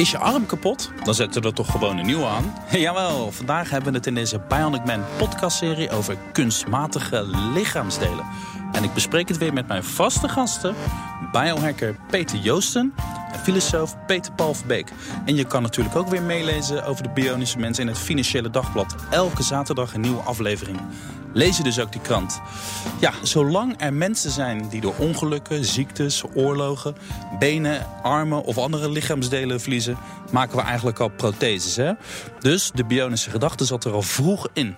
Is je arm kapot? Dan zetten we er toch gewoon een nieuwe aan? Jawel, vandaag hebben we het in deze Bionic Man podcastserie over kunstmatige lichaamsdelen. En ik bespreek het weer met mijn vaste gasten, biohacker Peter Joosten en filosoof Peter Paul Verbeek. En je kan natuurlijk ook weer meelezen over de bionische mensen in het Financiële Dagblad. Elke zaterdag een nieuwe aflevering. Je dus ook die krant. Ja, zolang er mensen zijn die door ongelukken, ziektes, oorlogen, benen, armen of andere lichaamsdelen verliezen, maken we eigenlijk al protheses. Hè? Dus de bionische gedachte zat er al vroeg in.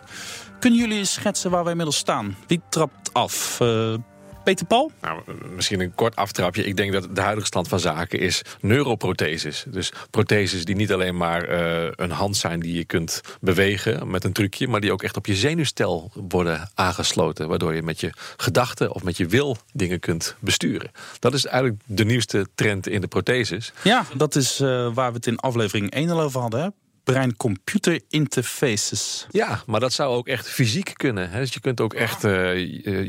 Kunnen jullie eens schetsen waar we inmiddels staan? Wie trapt af? Uh, Peter Paul? Nou, misschien een kort aftrapje. Ik denk dat de huidige stand van zaken is neuroprotheses. Dus protheses die niet alleen maar uh, een hand zijn die je kunt bewegen met een trucje, maar die ook echt op je zenuwstel worden aangesloten. Waardoor je met je gedachten of met je wil dingen kunt besturen. Dat is eigenlijk de nieuwste trend in de protheses. Ja, dat is uh, waar we het in aflevering 1 al over hadden. Hè? Brein-computer interfaces. Ja, maar dat zou ook echt fysiek kunnen. Hè? Dus je kunt ook echt uh,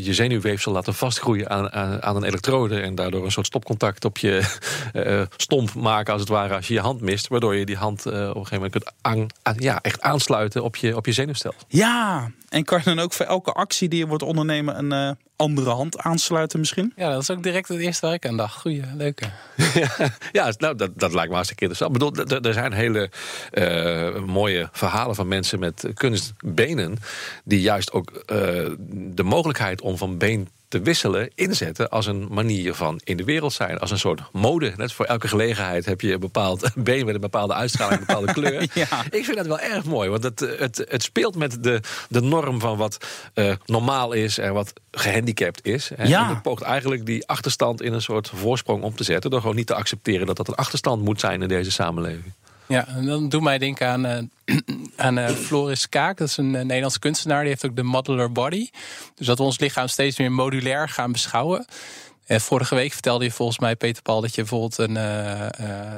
je zenuwweefsel laten vastgroeien aan, aan, een elektrode... en daardoor een soort stopcontact op je uh, stomp maken, als het ware... als je je hand mist, waardoor je die hand uh, op een gegeven moment kunt aan, aan, ja, echt aansluiten op je, op je zenuwstel. Ja, en kan je dan ook voor elke actie die je wordt ondernemen... een andere hand aansluiten misschien? Ja, dat is ook direct het eerste waar ik aan dacht. Goeie, leuke. ja, nou, dat, dat lijkt me hartstikke interessant. Ik bedoel, er zijn hele uh, mooie verhalen van mensen met kunstbenen... die juist ook uh, de mogelijkheid om van been te wisselen inzetten als een manier van in de wereld zijn. Als een soort mode. Net voor elke gelegenheid heb je een bepaald been met een bepaalde uitstraling, een bepaalde kleur. ja. Ik vind dat wel erg mooi, want het, het, het speelt met de, de norm van wat uh, normaal is en wat gehandicapt is. Ja. En het poogt eigenlijk die achterstand in een soort voorsprong om te zetten. Door gewoon niet te accepteren dat dat een achterstand moet zijn in deze samenleving. Ja, en dan doe mij denken aan, uh, aan uh, Floris Kaak. Dat is een uh, Nederlandse kunstenaar. Die heeft ook de modular body. Dus dat we ons lichaam steeds meer modulair gaan beschouwen. En vorige week vertelde je volgens mij, Peter Paul, dat je bijvoorbeeld een,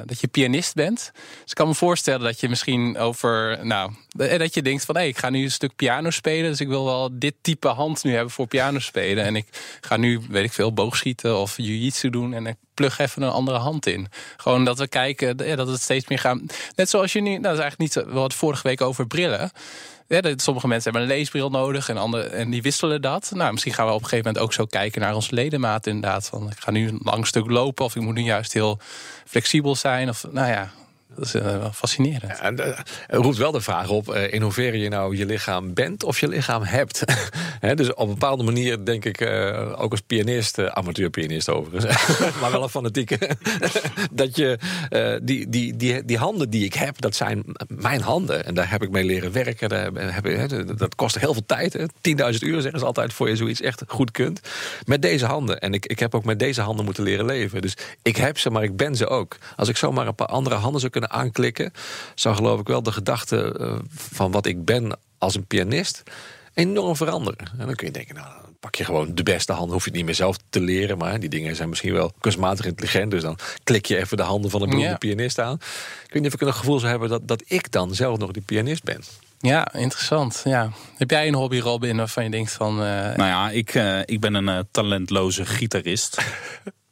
dat je pianist bent. Dus ik kan me voorstellen dat je misschien over, nou, dat je denkt van, hé, ik ga nu een stuk piano spelen, dus ik wil wel dit type hand nu hebben voor piano spelen. En ik ga nu, weet ik veel, boogschieten of jiu-jitsu doen en ik plug even een andere hand in. Gewoon dat we kijken, dat het steeds meer gaan. Net zoals je nu, nou, dat is eigenlijk niet, hadden vorige week over brillen. Ja, sommige mensen hebben een leesbril nodig en, andere, en die wisselen dat. Nou, misschien gaan we op een gegeven moment ook zo kijken naar ons ledemaat inderdaad. Van, ik ga nu een lang stuk lopen of ik moet nu juist heel flexibel zijn. Of, nou ja, dat is uh, fascinerend. Ja, uh, roept wel de vraag op uh, in hoeverre je nou je lichaam bent of je lichaam hebt. dus op een bepaalde manier denk ik, ook als pianist, amateurpianist overigens, maar wel een fanatieke, dat je die, die, die, die handen die ik heb, dat zijn mijn handen. En daar heb ik mee leren werken. Daar heb, dat kost heel veel tijd. 10.000 uur zeggen ze altijd voor je zoiets echt goed kunt. Met deze handen. En ik, ik heb ook met deze handen moeten leren leven. Dus ik heb ze, maar ik ben ze ook. Als ik zomaar een paar andere handen zou kunnen aanklikken, zou geloof ik wel de gedachte uh, van wat ik ben als een pianist enorm veranderen. En dan kun je denken, nou, dan pak je gewoon de beste handen. Hoef je het niet meer zelf te leren, maar die dingen zijn misschien wel kunstmatig intelligent. Dus dan klik je even de handen van een beroemde ja. pianist aan. Ik weet niet of ik een gevoel zou hebben dat, dat ik dan zelf nog die pianist ben. Ja, interessant. Ja. Heb jij een hobby, Robin, waarvan je denkt van... Uh... Nou ja, ik, uh, ik ben een uh, talentloze gitarist.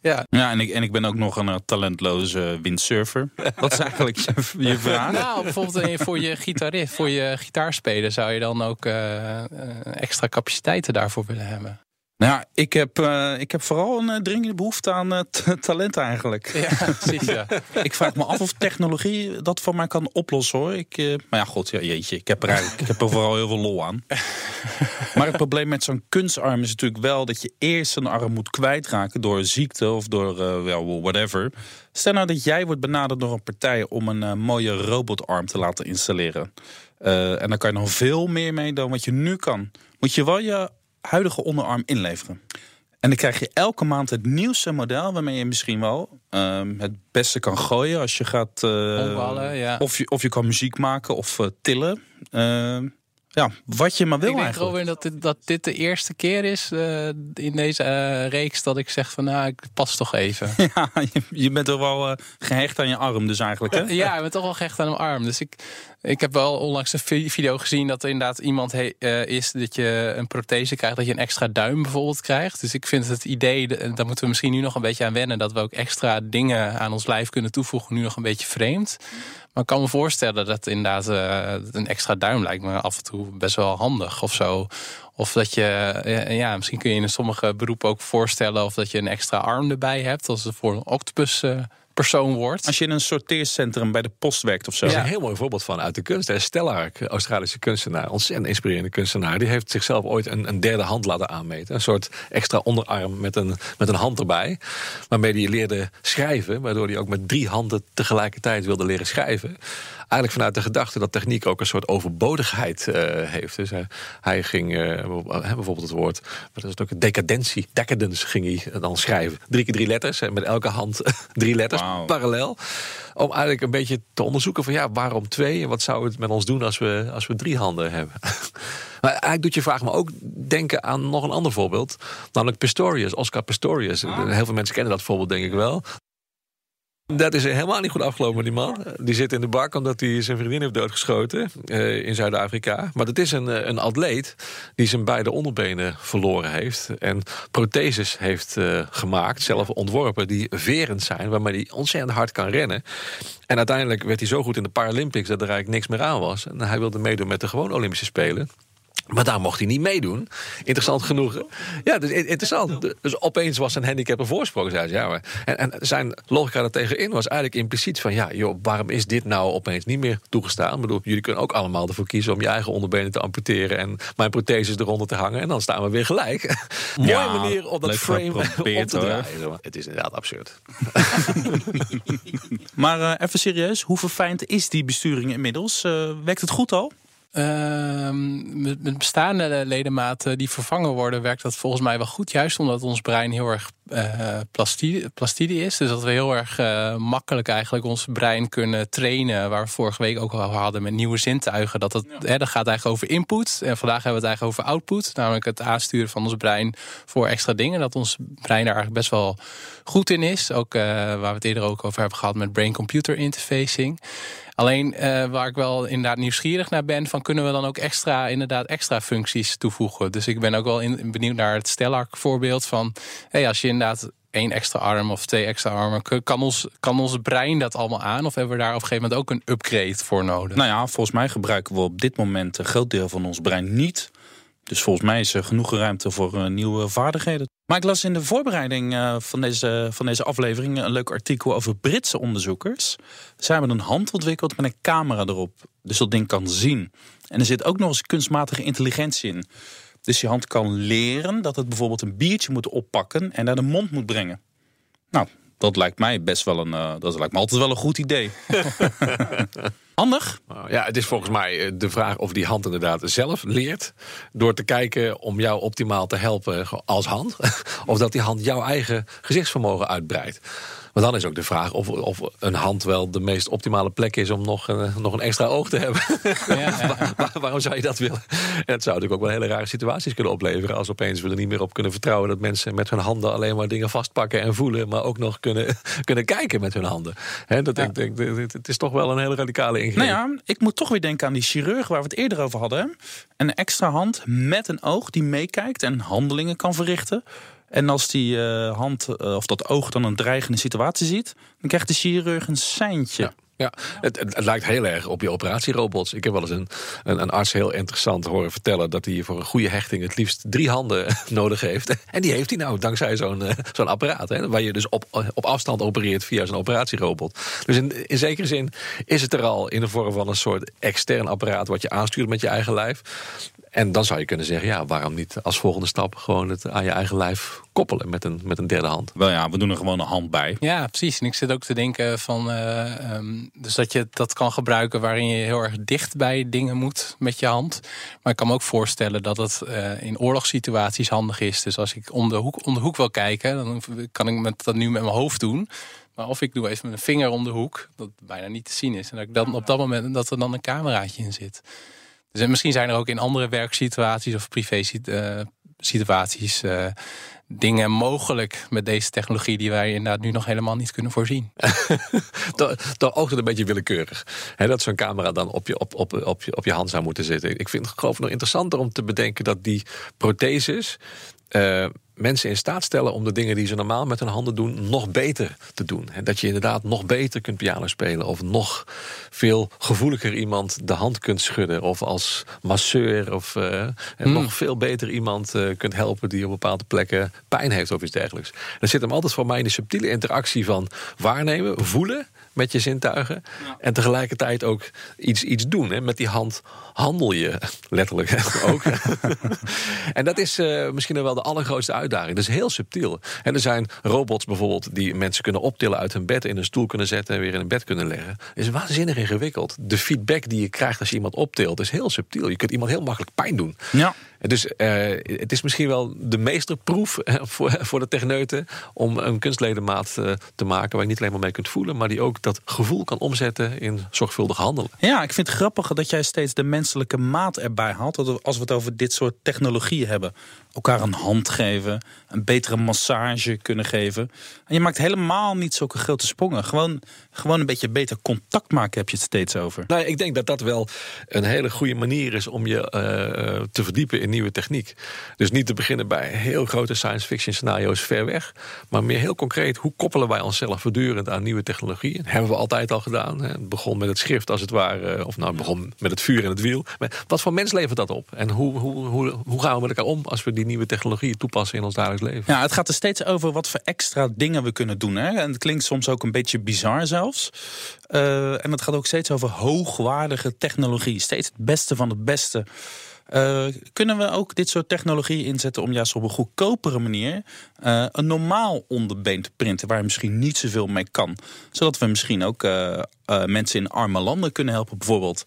Ja, ja en, ik, en ik ben ook nog een uh, talentloze windsurfer. Dat is eigenlijk je, je vraag. Nou, bijvoorbeeld voor je gitarist, voor je gitaarspelen zou je dan ook uh, extra capaciteiten daarvoor willen hebben. Nou ik heb, uh, ik heb vooral een uh, dringende behoefte aan uh, talent eigenlijk. Ja, precies, ja. ik vraag me af of technologie dat voor mij kan oplossen hoor. Ik, maar ja, god, ja, jeetje, ik heb, er eigenlijk, ik heb er vooral heel veel lol aan. maar het probleem met zo'n kunstarm is natuurlijk wel dat je eerst een arm moet kwijtraken door ziekte of door well, whatever. Stel nou dat jij wordt benaderd door een partij om een mooie robotarm te laten installeren. en dan kan je nog veel meer mee dan wat je nu kan. Moet je wel je huidige onderarm inleveren. En dan krijg je elke maand het nieuwste model waarmee je misschien wel um, het beste kan gooien als je gaat. Uh, ja. of, je, of je kan muziek maken of uh, tillen. Uh, ja, wat je maar wil ik denk eigenlijk. Robin, dat dit, dat dit de eerste keer is uh, in deze uh, reeks dat ik zeg van nou, ik pas toch even. Ja, je, je bent toch wel uh, gehecht aan je arm dus eigenlijk hè? ja, ik ben toch wel gehecht aan mijn arm. Dus ik, ik heb wel onlangs een video gezien dat er inderdaad iemand he, is dat je een prothese krijgt, dat je een extra duim bijvoorbeeld krijgt. Dus ik vind het idee, daar moeten we misschien nu nog een beetje aan wennen, dat we ook extra dingen aan ons lijf kunnen toevoegen, nu nog een beetje vreemd. Maar ik kan me voorstellen dat inderdaad uh, een extra duim lijkt me af en toe best wel handig of zo. Of dat je, ja, misschien kun je in sommige beroepen ook voorstellen of dat je een extra arm erbij hebt, als voor een octopus. Uh, persoon wordt. Als je in een sorteercentrum bij de post werkt of zo. Er is een heel mooi voorbeeld van uit de kunst. Stellark, Australische kunstenaar, ontzettend inspirerende kunstenaar. Die heeft zichzelf ooit een, een, derde hand laten aanmeten. Een soort extra onderarm met een, met een hand erbij. Waarmee hij leerde schrijven. Waardoor hij ook met drie handen tegelijkertijd wilde leren schrijven. Eigenlijk vanuit de gedachte dat techniek ook een soort overbodigheid uh, heeft. Dus uh, hij ging uh, bijvoorbeeld het woord, wat is het ook, decadentie, decadence ging hij dan schrijven. Drie keer drie letters en met elke hand drie letters wow. parallel. Om eigenlijk een beetje te onderzoeken van ja, waarom twee en wat zou het met ons doen als we, als we drie handen hebben. Maar eigenlijk doet je vraag me ook denken aan nog een ander voorbeeld. Namelijk Pistorius, Oscar Pistorius. Heel veel mensen kennen dat voorbeeld denk ik wel. Dat is helemaal niet goed afgelopen die man. Die zit in de bak omdat hij zijn vriendin heeft doodgeschoten uh, in Zuid-Afrika. Maar dat is een, een atleet die zijn beide onderbenen verloren heeft. En protheses heeft gemaakt, zelf ontworpen, die verend zijn. Waarmee hij ontzettend hard kan rennen. En uiteindelijk werd hij zo goed in de Paralympics dat er eigenlijk niks meer aan was. En hij wilde meedoen met de gewone Olympische Spelen. Maar daar mocht hij niet meedoen. Interessant genoeg. Ja, dus interessant. Dus opeens was zijn handicap een voorsprong. Zei ze. Ja, maar. En, en zijn logica er tegenin was eigenlijk impliciet van... ja, joh, waarom is dit nou opeens niet meer toegestaan? Ik bedoel, jullie kunnen ook allemaal ervoor kiezen... om je eigen onderbenen te amputeren... en mijn protheses eronder te hangen. En dan staan we weer gelijk. Mooie Ja, manier om dat frame op te draaien. zeg maar. Het is inderdaad absurd. Maar eh, even serieus, hoe verfijnd is die besturing inmiddels? Eh, werkt het goed al? Ehm, met, met bestaande ledematen die vervangen worden, werkt dat volgens mij wel goed. Juist omdat ons brein heel erg eh plastide, plastide is. Dus dat we heel erg eh, makkelijk eigenlijk ons brein kunnen trainen. Waar we vorige week ook al hadden met nieuwe zintuigen. Dat, het, hè, dat gaat eigenlijk over input. En vandaag hebben we het eigenlijk over output. Namelijk het aansturen van ons brein voor extra dingen. Dat ons brein daar eigenlijk best wel goed in is. Ook eh, waar we het eerder ook over hebben gehad met brain-computer interfacing. Alleen eh, waar ik wel inderdaad nieuwsgierig naar ben, van kunnen we dan ook extra, inderdaad extra functies toevoegen? Dus ik ben ook wel benieuwd naar het Stellark voorbeeld van, hey, als je inderdaad één extra arm of twee extra armen, kan ons, kan ons brein dat allemaal aan? Of hebben we daar op een gegeven moment ook een upgrade voor nodig? Nou ja, volgens mij gebruiken we op dit moment een groot deel van ons brein niet. Dus volgens mij is er genoeg ruimte voor eh, nieuwe vaardigheden. Maar ik las in de voorbereiding eh, van, deze, van deze aflevering een leuk artikel over Britse onderzoekers. Zij hebben een hand ontwikkeld met een camera erop. Dus dat ding kan zien. En er zit ook nog eens kunstmatige intelligentie in. Dus je hand kan leren dat het bijvoorbeeld een biertje moet oppakken en naar de mond moet brengen. Nou, dat lijkt mij best wel een, eh, dat lijkt me altijd wel een goed idee. Handig. Nou, Ja, het is volgens mij eh, de vraag of die hand inderdaad zelf leert. Door te kijken om jou optimaal te helpen als hand. Of dat die hand jouw eigen gezichtsvermogen uitbreidt. Maar dan is ook de vraag of, of een hand wel de meest optimale plek is om nog, een- nog een extra oog te hebben. Ja, ja. Waar- waarom zou je dat willen? En het zou natuurlijk ook wel hele rare situaties kunnen opleveren. Als opeens we er niet meer op kunnen vertrouwen dat mensen met hun handen alleen maar dingen vastpakken en voelen. Maar ook nog kunnen, kunnen kijken met hun handen. Dat ik denk, het- is toch wel een hele radicale ingreep. Nou ja, ik moet toch weer denken aan die chirurg waar we het eerder over hadden. Een extra hand met een oog die meekijkt en handelingen kan verrichten. En als die eh, hand eh, of dat oog dan een dreigende situatie ziet, dan krijgt de chirurg een seintje. Ja. Ja, het, het, lijkt heel erg op je operatierobots. Ik heb wel eens een, een, een arts heel interessant horen vertellen dat hij voor een goede hechting het liefst drie handen nodig heeft. En die heeft hij nou dankzij zo'n eh, zo'n apparaat. Hè, waar je dus op, op afstand opereert via zo'n operatierobot. Dus in, in zekere zin is het er al in de vorm van een soort extern apparaat wat je aanstuurt met je eigen lijf. En dan zou je kunnen zeggen, ja, waarom niet als volgende stap gewoon het aan je eigen lijf koppelen met een, met een derde hand. Wel ja, we doen er gewoon een hand bij. Ja, precies. En ik zit ook te denken van. eh, ehm, dus dat je dat kan gebruiken waarin je heel erg dicht bij dingen moet met je hand. Maar ik kan me ook voorstellen dat het eh, in oorlogssituaties handig is. Dus als ik om de hoek, om de hoek wil kijken, dan kan ik met, dat nu met mijn hoofd doen. Maar of ik doe even met een vinger om de hoek, dat bijna niet te zien is. En dat ik dan op dat moment dat er dan een cameraatje in zit. Dus misschien zijn er ook in andere werksituaties of privé situaties dingen mogelijk met deze technologie die wij inderdaad nu nog helemaal niet kunnen voorzien. Dan oogt het een beetje willekeurig. dat zo'n camera dan op je, op, op, op, je, op je hand zou moeten zitten. Ik vind het geloof nog interessanter om te bedenken dat die protheses. Mensen in staat stellen om de dingen die ze normaal met hun handen doen, nog beter te doen. En dat je inderdaad nog beter kunt piano spelen. Of nog veel gevoeliger iemand de hand kunt schudden. Of als masseur. Of uh, nog veel beter iemand uh, kunt helpen die op bepaalde plekken pijn heeft of iets dergelijks. Er zit hem altijd voor mij in de subtiele interactie van waarnemen, voelen met je zintuigen. En tegelijkertijd ook iets, iets doen. Hè. Met die hand handel je letterlijk ook. en dat is uh, misschien wel de allergrootste uitdaging. Dat is heel subtiel. En er zijn robots bijvoorbeeld die mensen kunnen optillen uit hun bed, in een stoel kunnen zetten en weer in een bed kunnen leggen. Dat is waanzinnig ingewikkeld. De feedback die je krijgt als je iemand optilt is heel subtiel. Je kunt iemand heel makkelijk pijn doen. Ja. Dus uh, het is misschien wel de meesterproef voor, voor de techneuten om een kunstledemaat uh, te maken waar je niet alleen maar mee kunt voelen, maar die ook dat gevoel kan omzetten in zorgvuldig handelen. Ja, ik vind het grappig dat jij steeds de menselijke maat erbij haalt. Als we het over dit soort technologieën hebben. Elkaar een hand geven, een betere massage kunnen geven. En je maakt helemaal niet zulke grote sprongen. Gewoon, gewoon een beetje beter contact maken heb je het steeds over. Nou, ik denk dat dat wel een hele goede manier is om je uh, te verdiepen in nieuwe techniek. Dus niet te beginnen bij heel grote science fiction scenario's ver weg. Maar meer heel concreet, hoe koppelen wij onszelf voortdurend aan nieuwe technologieën? Hebben we altijd al gedaan. Het begon met het schrift als het ware. Of nou, begon met het vuur en het wiel. Maar wat voor mens levert dat op? En hoe, hoe, hoe, hoe gaan we met elkaar om als we die nieuwe technologieën toepassen in ons dagelijks leven? Ja, het gaat er steeds over wat voor extra dingen we kunnen doen. Hè? En het klinkt soms ook een beetje bizar zelfs. Uh, en het gaat ook steeds over hoogwaardige technologie. Steeds het beste van het beste. Uh, kunnen we ook dit soort technologie inzetten om juist op een goedkopere manier uh, een normaal onderbeen te printen waar je misschien niet zoveel mee kan? Zodat we misschien ook uh, mensen in arme landen kunnen helpen, bijvoorbeeld.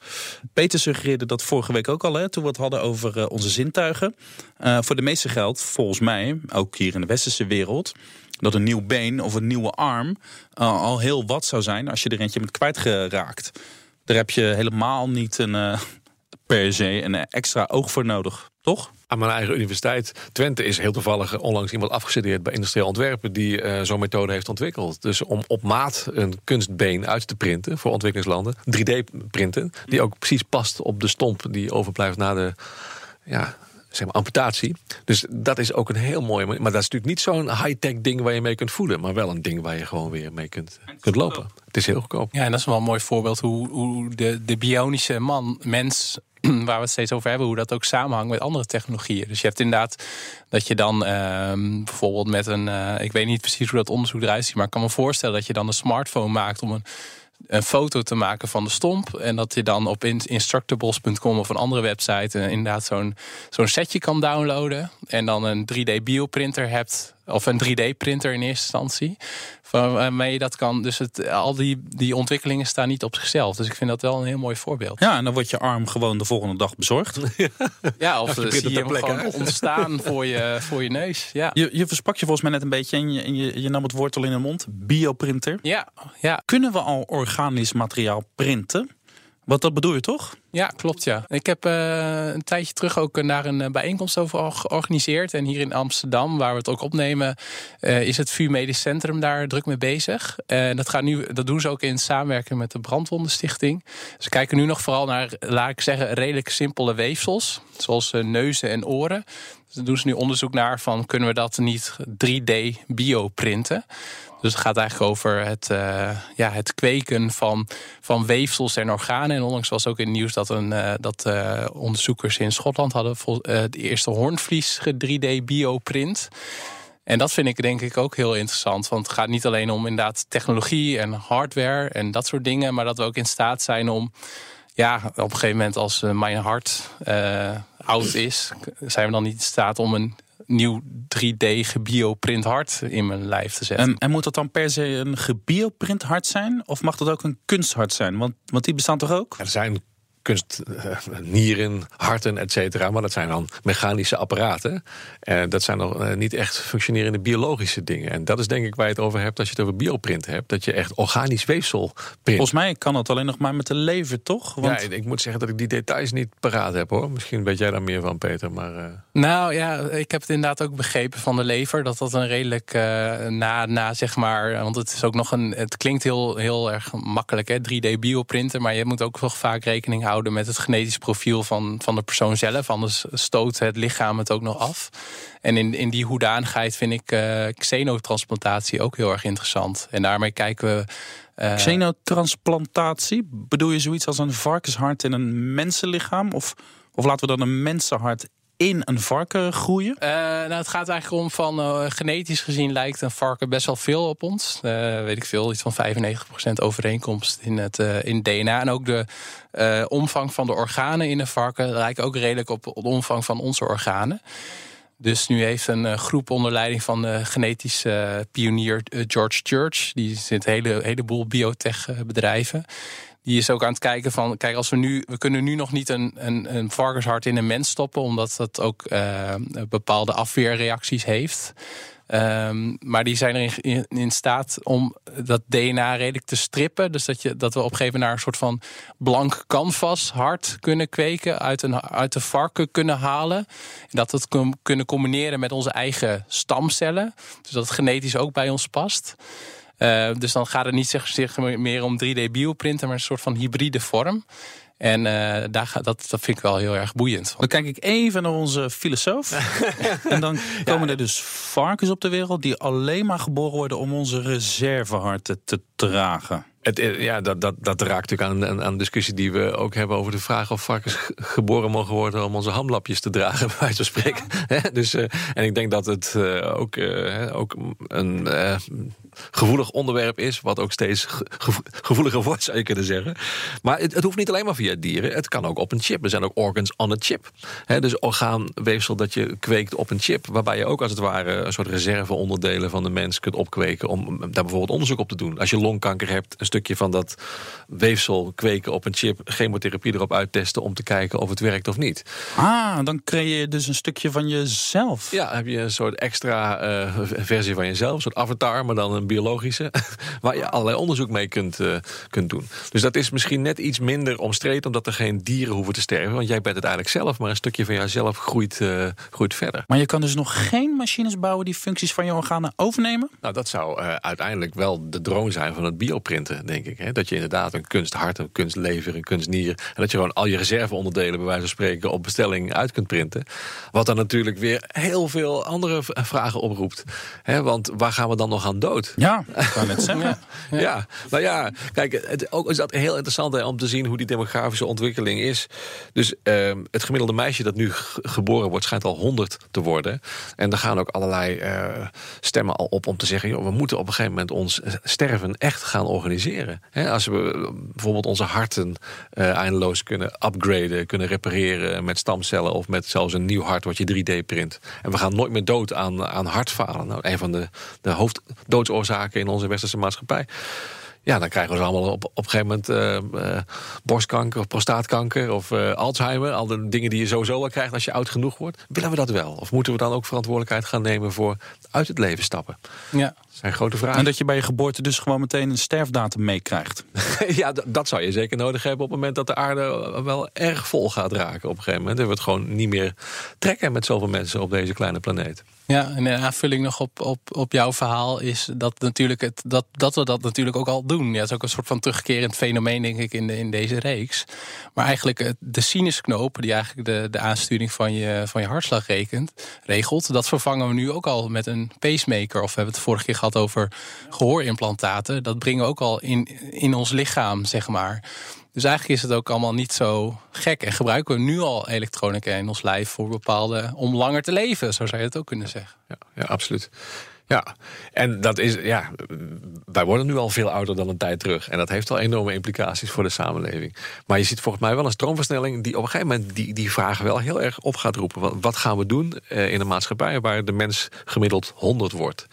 Peter suggereerde dat vorige week ook al, hè, toen we het hadden over onze zintuigen. voor de meeste geldt, volgens mij, ook hier in de westerse wereld, dat een nieuw been of een nieuwe arm al heel wat zou zijn als je er eentje bent kwijtgeraakt. Daar heb je helemaal niet een, per se een extra oog voor nodig, toch? Aan mijn eigen universiteit, Twente, is heel toevallig onlangs iemand afgestudeerd bij industrieel ontwerpen die uh, zo'n methode heeft ontwikkeld. Dus om op maat een kunstbeen uit te printen voor ontwikkelingslanden, 3D printen, die ook precies past op de stomp die overblijft na de ja, zeg maar, amputatie. Dus dat is ook een heel mooi. Maar dat is natuurlijk niet zo'n high-tech ding waar je mee kunt voelen. Maar wel een ding waar je gewoon weer mee kunt, kunt lopen. Het is heel goedkoop. Ja, en dat is wel een mooi voorbeeld hoe, hoe de, de bionische man, mens, waar we het steeds over hebben, hoe dat ook samenhangt met andere technologieën. Dus je hebt inderdaad dat je dan uh, bijvoorbeeld met een, uh, ik weet niet precies hoe dat onderzoek eruit ziet, maar ik kan me voorstellen dat je dan een smartphone maakt om een een foto te maken van de stomp. En dat je dan op instructables.com of een andere website uh, inderdaad zo'n zo'n setje kan downloaden. En dan een 3D bioprinter hebt of een 3D-printer in eerste instantie. Waarmee je dat kan. Dus het, al die, die ontwikkelingen staan niet op zichzelf. Dus ik vind dat wel een heel mooi voorbeeld. Ja, en dan wordt je arm gewoon de volgende dag bezorgd. ja, of je zie je hem gewoon ontstaan voor je, voor je neus. Ja. Je, je versprak je volgens mij net een beetje en je, en je, je nam het woord al in de mond. Bioprinter. Ja, ja. Kunnen we al organisch materiaal printen? Wat dat bedoel je toch? Ja, klopt ja. Ik heb uh, een tijdje terug ook naar een eh, bijeenkomst over georganiseerd. En hier in Amsterdam, waar we het ook opnemen, uh, is het VU Medisch Centrum daar druk mee bezig. En dat, nu, dat doen ze ook in samenwerking met de Brandwondenstichting. Ze kijken nu nog vooral naar, laat ik zeggen, redelijk simpele weefsels. Zoals neuzen en oren. Dus doen ze nu onderzoek naar van kunnen we dat niet 3D bioprinten. Dus het gaat eigenlijk over het, uh, ja, het kweken van, van weefsels en organen. En onlangs was ook in het nieuws dat, een, uh, dat uh, onderzoekers in Schotland hadden de eerste hoornvlies 3D bioprint. En dat vind ik denk ik ook heel interessant. Want het gaat niet alleen om inderdaad technologie en hardware en dat soort dingen. Maar dat we ook in staat zijn om ja, op een gegeven moment als mijn hart oud is, zijn we dan niet in staat om een nieuw 3D gebioprint hart in mijn lijf te zetten. En, en, moet dat dan per se een gebioprint hart zijn? Of mag dat ook een kunsthart zijn? Want, want die bestaan toch ook? Er zijn kunstnieren, harten, et cetera. Maar dat zijn dan mechanische apparaten. En dat zijn nog niet echt functionerende biologische dingen. En dat is denk ik waar je het over hebt als je het over bioprint hebt. Dat je echt organisch weefsel print. Volgens mij kan het alleen nog maar met de lever, toch? Want... Ja, ik moet zeggen dat ik die details niet paraat heb hoor. Misschien weet jij daar meer van, Peter. Maar, uh... Nou ja, ik heb het inderdaad ook begrepen van de lever. Dat dat een redelijk uh, na, na, zeg maar. Want het is ook nog een. Het klinkt heel, heel erg makkelijk, hè? 3D bioprinten. Maar je moet ook nog vaak rekening houden met het genetisch profiel van, van de persoon zelf. Anders stoot het lichaam het ook nog af. En in, in die hoedanigheid vind ik uh, xenotransplantatie ook heel erg interessant. En daarmee kijken we. Uh, Xenotransplantatie? Bedoel je zoiets als een varkenshart in een mensenlichaam? Of, of laten we dan een mensenhart in een varken groeien? Uh, nou, het gaat eigenlijk om van uh, genetisch gezien lijkt een varken best wel veel op ons. Uh, weet ik veel, iets van 95% overeenkomst in het in DNA. En ook de omvang van de organen in een varken lijkt ook redelijk op de omvang van onze organen. Dus nu heeft een groep onder leiding van de genetische pionier George Church, die zit een hele, heleboel biotech bedrijven die is ook aan het kijken van, kijk, als we nu, we kunnen nu nog niet een, een, een varkenshart in een mens stoppen, omdat dat ook uh, bepaalde afweerreacties heeft. Um, maar die zijn erin in, in, staat om dat DNA redelijk te strippen. Dus dat, je, dat we op een gegeven moment naar een soort van blank canvas hart kunnen kweken, uit, een, uit de varken kunnen halen. En dat we het kunnen combineren met onze eigen stamcellen. Dus dat het genetisch ook bij ons past. Uh, dus dan gaat het niet zeg, meer om 3D bioprinten, maar een soort van hybride vorm. En uh, daar dat, dat vind ik wel heel erg boeiend. Dan kijk ik even naar onze filosoof. en dan komen er dus varkens op de wereld die alleen maar geboren worden om onze reserveharten te dragen. Het, ja, dat, dat, dat raakt natuurlijk aan, aan de discussie die we ook hebben over de vraag of varkens geboren mogen worden om onze hamlapjes te dragen, bij wijze van spreken. dus, uh, en ik denk dat het uh, ook, uh, ook een gevoelig onderwerp is, wat ook steeds gevoeliger wordt, zou je kunnen zeggen. Maar het, het, hoeft niet alleen maar via dieren, het kan ook op een chip. Er zijn ook organs on a chip. He, dus orgaanweefsel dat je kweekt op een chip, waarbij je ook als het ware een soort reserveonderdelen van de mens kunt opkweken om daar bijvoorbeeld onderzoek op te doen. Als je longkanker hebt, een stukje van dat weefsel kweken op een chip, chemotherapie erop uittesten om te kijken of het werkt of niet. Ah, dan creëer je dus een stukje van jezelf. Ja, heb je een soort extra uh, versie van jezelf, een soort avatar, maar dan een biologische, waar je allerlei onderzoek mee kunt, uh, kunt doen. Dus dat is misschien net iets minder omstreden, omdat er geen dieren hoeven te sterven. Want jij bent het eigenlijk zelf, maar een stukje van jouzelf groeit, uh, groeit verder. Maar je kan dus nog geen machines bouwen die functies van je organen overnemen? Nou, dat zou uh, uiteindelijk wel de droom zijn van het bioprinten, denk ik. Hè? Dat je inderdaad een kunsthart, een kunstlever, een kunstnier... en dat je gewoon al je reserveonderdelen, bij wijze van spreken... op bestelling uit kunt printen. Wat dan natuurlijk weer heel veel andere vragen oproept. Hè? Want waar gaan we dan nog aan dood? Ja, ik kan het zeggen. ja. ja, nou ja, kijk, het, ook is dat heel interessant hè, om te zien hoe die demografische ontwikkeling is. Dus uh, het gemiddelde meisje dat nu geboren wordt, schijnt al 100 te worden. En er gaan ook allerlei uh, stemmen al op om te zeggen: joh, we moeten op een gegeven moment ons sterven echt gaan organiseren. Als we bijvoorbeeld onze harten uh, eindeloos kunnen upgraden, kunnen repareren met stamcellen of met zelfs een nieuw hart wat je 3D print. En we gaan nooit meer dood aan, aan hartfalen. Nou, een van de, de hoofddoods oorzaken in onze westerse maatschappij. Ja, dan krijgen we dus allemaal op, op een gegeven moment uh, uh, borstkanker of prostaatkanker of uh, Alzheimer. Al de dingen die je sowieso wel krijgt als je oud genoeg wordt. Willen we dat wel? Of moeten we dan ook verantwoordelijkheid gaan nemen voor uit het leven stappen? Ja. Dat zijn grote vragen. En dat je bij je geboorte dus gewoon meteen een sterfdatum meekrijgt. ja, dat zou je zeker nodig hebben op het moment dat de aarde wel erg vol gaat raken. Op een gegeven moment. En we het gewoon niet meer trekken met zoveel mensen op deze kleine planeet. Ja, en een aanvulling nog op, op, op jouw verhaal is dat, natuurlijk het, dat, dat we dat natuurlijk ook al doen. Ja, het is ook een soort van terugkerend fenomeen, denk ik, in, de, in deze reeks. Maar eigenlijk de sinusknoop, die eigenlijk de, de aansturing van je, van je hartslag rekent, regelt, dat vervangen we nu ook al met een pacemaker. Of we hebben het vorige keer gehad over gehoorimplantaten. Dat brengen we ook al in, in ons lichaam, zeg maar. Dus eigenlijk is het ook allemaal niet zo gek. En gebruiken we nu al elektronica in ons lijf voor bepaalde. om langer te leven, zo zou je het ook kunnen zeggen. Ja, ja absoluut. Ja, en dat is, ja, wij worden nu al veel ouder dan een tijd terug. En dat heeft al enorme implicaties voor de samenleving. Maar je ziet volgens mij wel een stroomversnelling die op een gegeven moment die, die vragen wel heel erg op gaat roepen. Wat, wat gaan we doen eh, in een maatschappij waar de mens gemiddeld 100 wordt?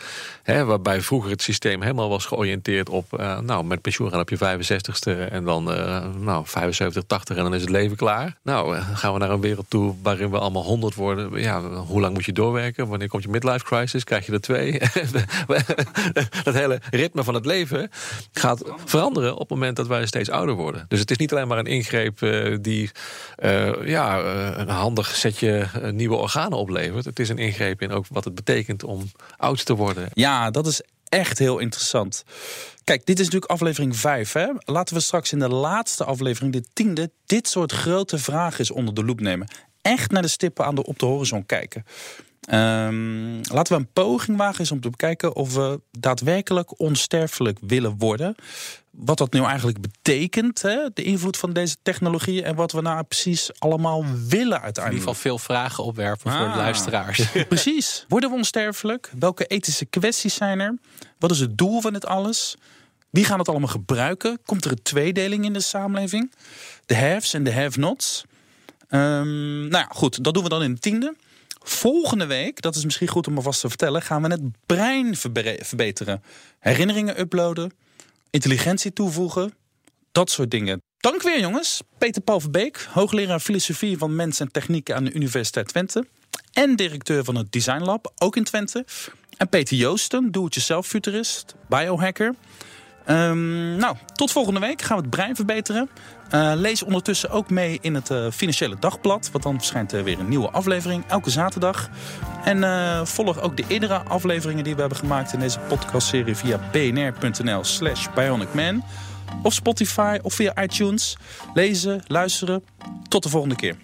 Waarbij vroeger het systeem helemaal was georiënteerd op, uh, nou, met pensioen gaan op je 65ste en dan, uh, nou, 75, 80 en dan is het leven klaar. Nou, gaan we naar een wereld toe waarin we allemaal 100 worden. Ja, hoe lang moet je doorwerken? Wanneer komt je midlife crisis? Krijg je er twee? dat hele ritme van het leven gaat veranderen op het moment dat wij steeds ouder worden. Dus het is niet alleen maar een ingreep uh, die uh, ja, uh, een handig setje nieuwe organen oplevert. Het is een ingreep in ook wat het betekent om oud te worden. Ja, dat is echt heel interessant. Kijk, dit is natuurlijk aflevering 5. Hè? Laten we straks in de laatste aflevering, de tiende, dit soort grote vragen eens onder de loep nemen. Echt naar de stippen aan de, op de horizon kijken. Um, laten we een poging wagen eens om te bekijken of we daadwerkelijk onsterfelijk willen worden. Wat dat nu eigenlijk betekent, hè? de invloed van deze technologie en wat we nou precies allemaal willen uiteindelijk. In ieder geval veel vragen opwerpen ah. voor de luisteraars. precies. Worden we onsterfelijk? Welke ethische kwesties zijn er? Wat is het doel van dit alles? Wie gaan het allemaal gebruiken? Komt er een tweedeling in de samenleving? De haves en de have-nots? Um, nou ja, goed, dat doen we dan in de tiende. Volgende week, dat is misschien goed om alvast te vertellen, gaan we het brein verbeteren. Herinneringen uploaden, intelligentie toevoegen, dat soort dingen. Dank weer jongens. Peter Paul Verbeek, hoogleraar filosofie van mens en techniek aan de Universiteit Twente. En directeur van het Design Lab, ook in Twente. En Peter Joosten, doe-het-jezelf futurist, biohacker. Um, nou, tot volgende week gaan we het brein verbeteren. Uh, lees ondertussen ook mee in het uh, Financiële Dagblad. Want dan verschijnt er weer een nieuwe aflevering, elke zaterdag. En uh, volg ook de eerdere afleveringen die we hebben gemaakt in deze podcastserie via bnr.nl slash bionicman. Of Spotify of via iTunes. Lezen, luisteren. Tot de volgende keer.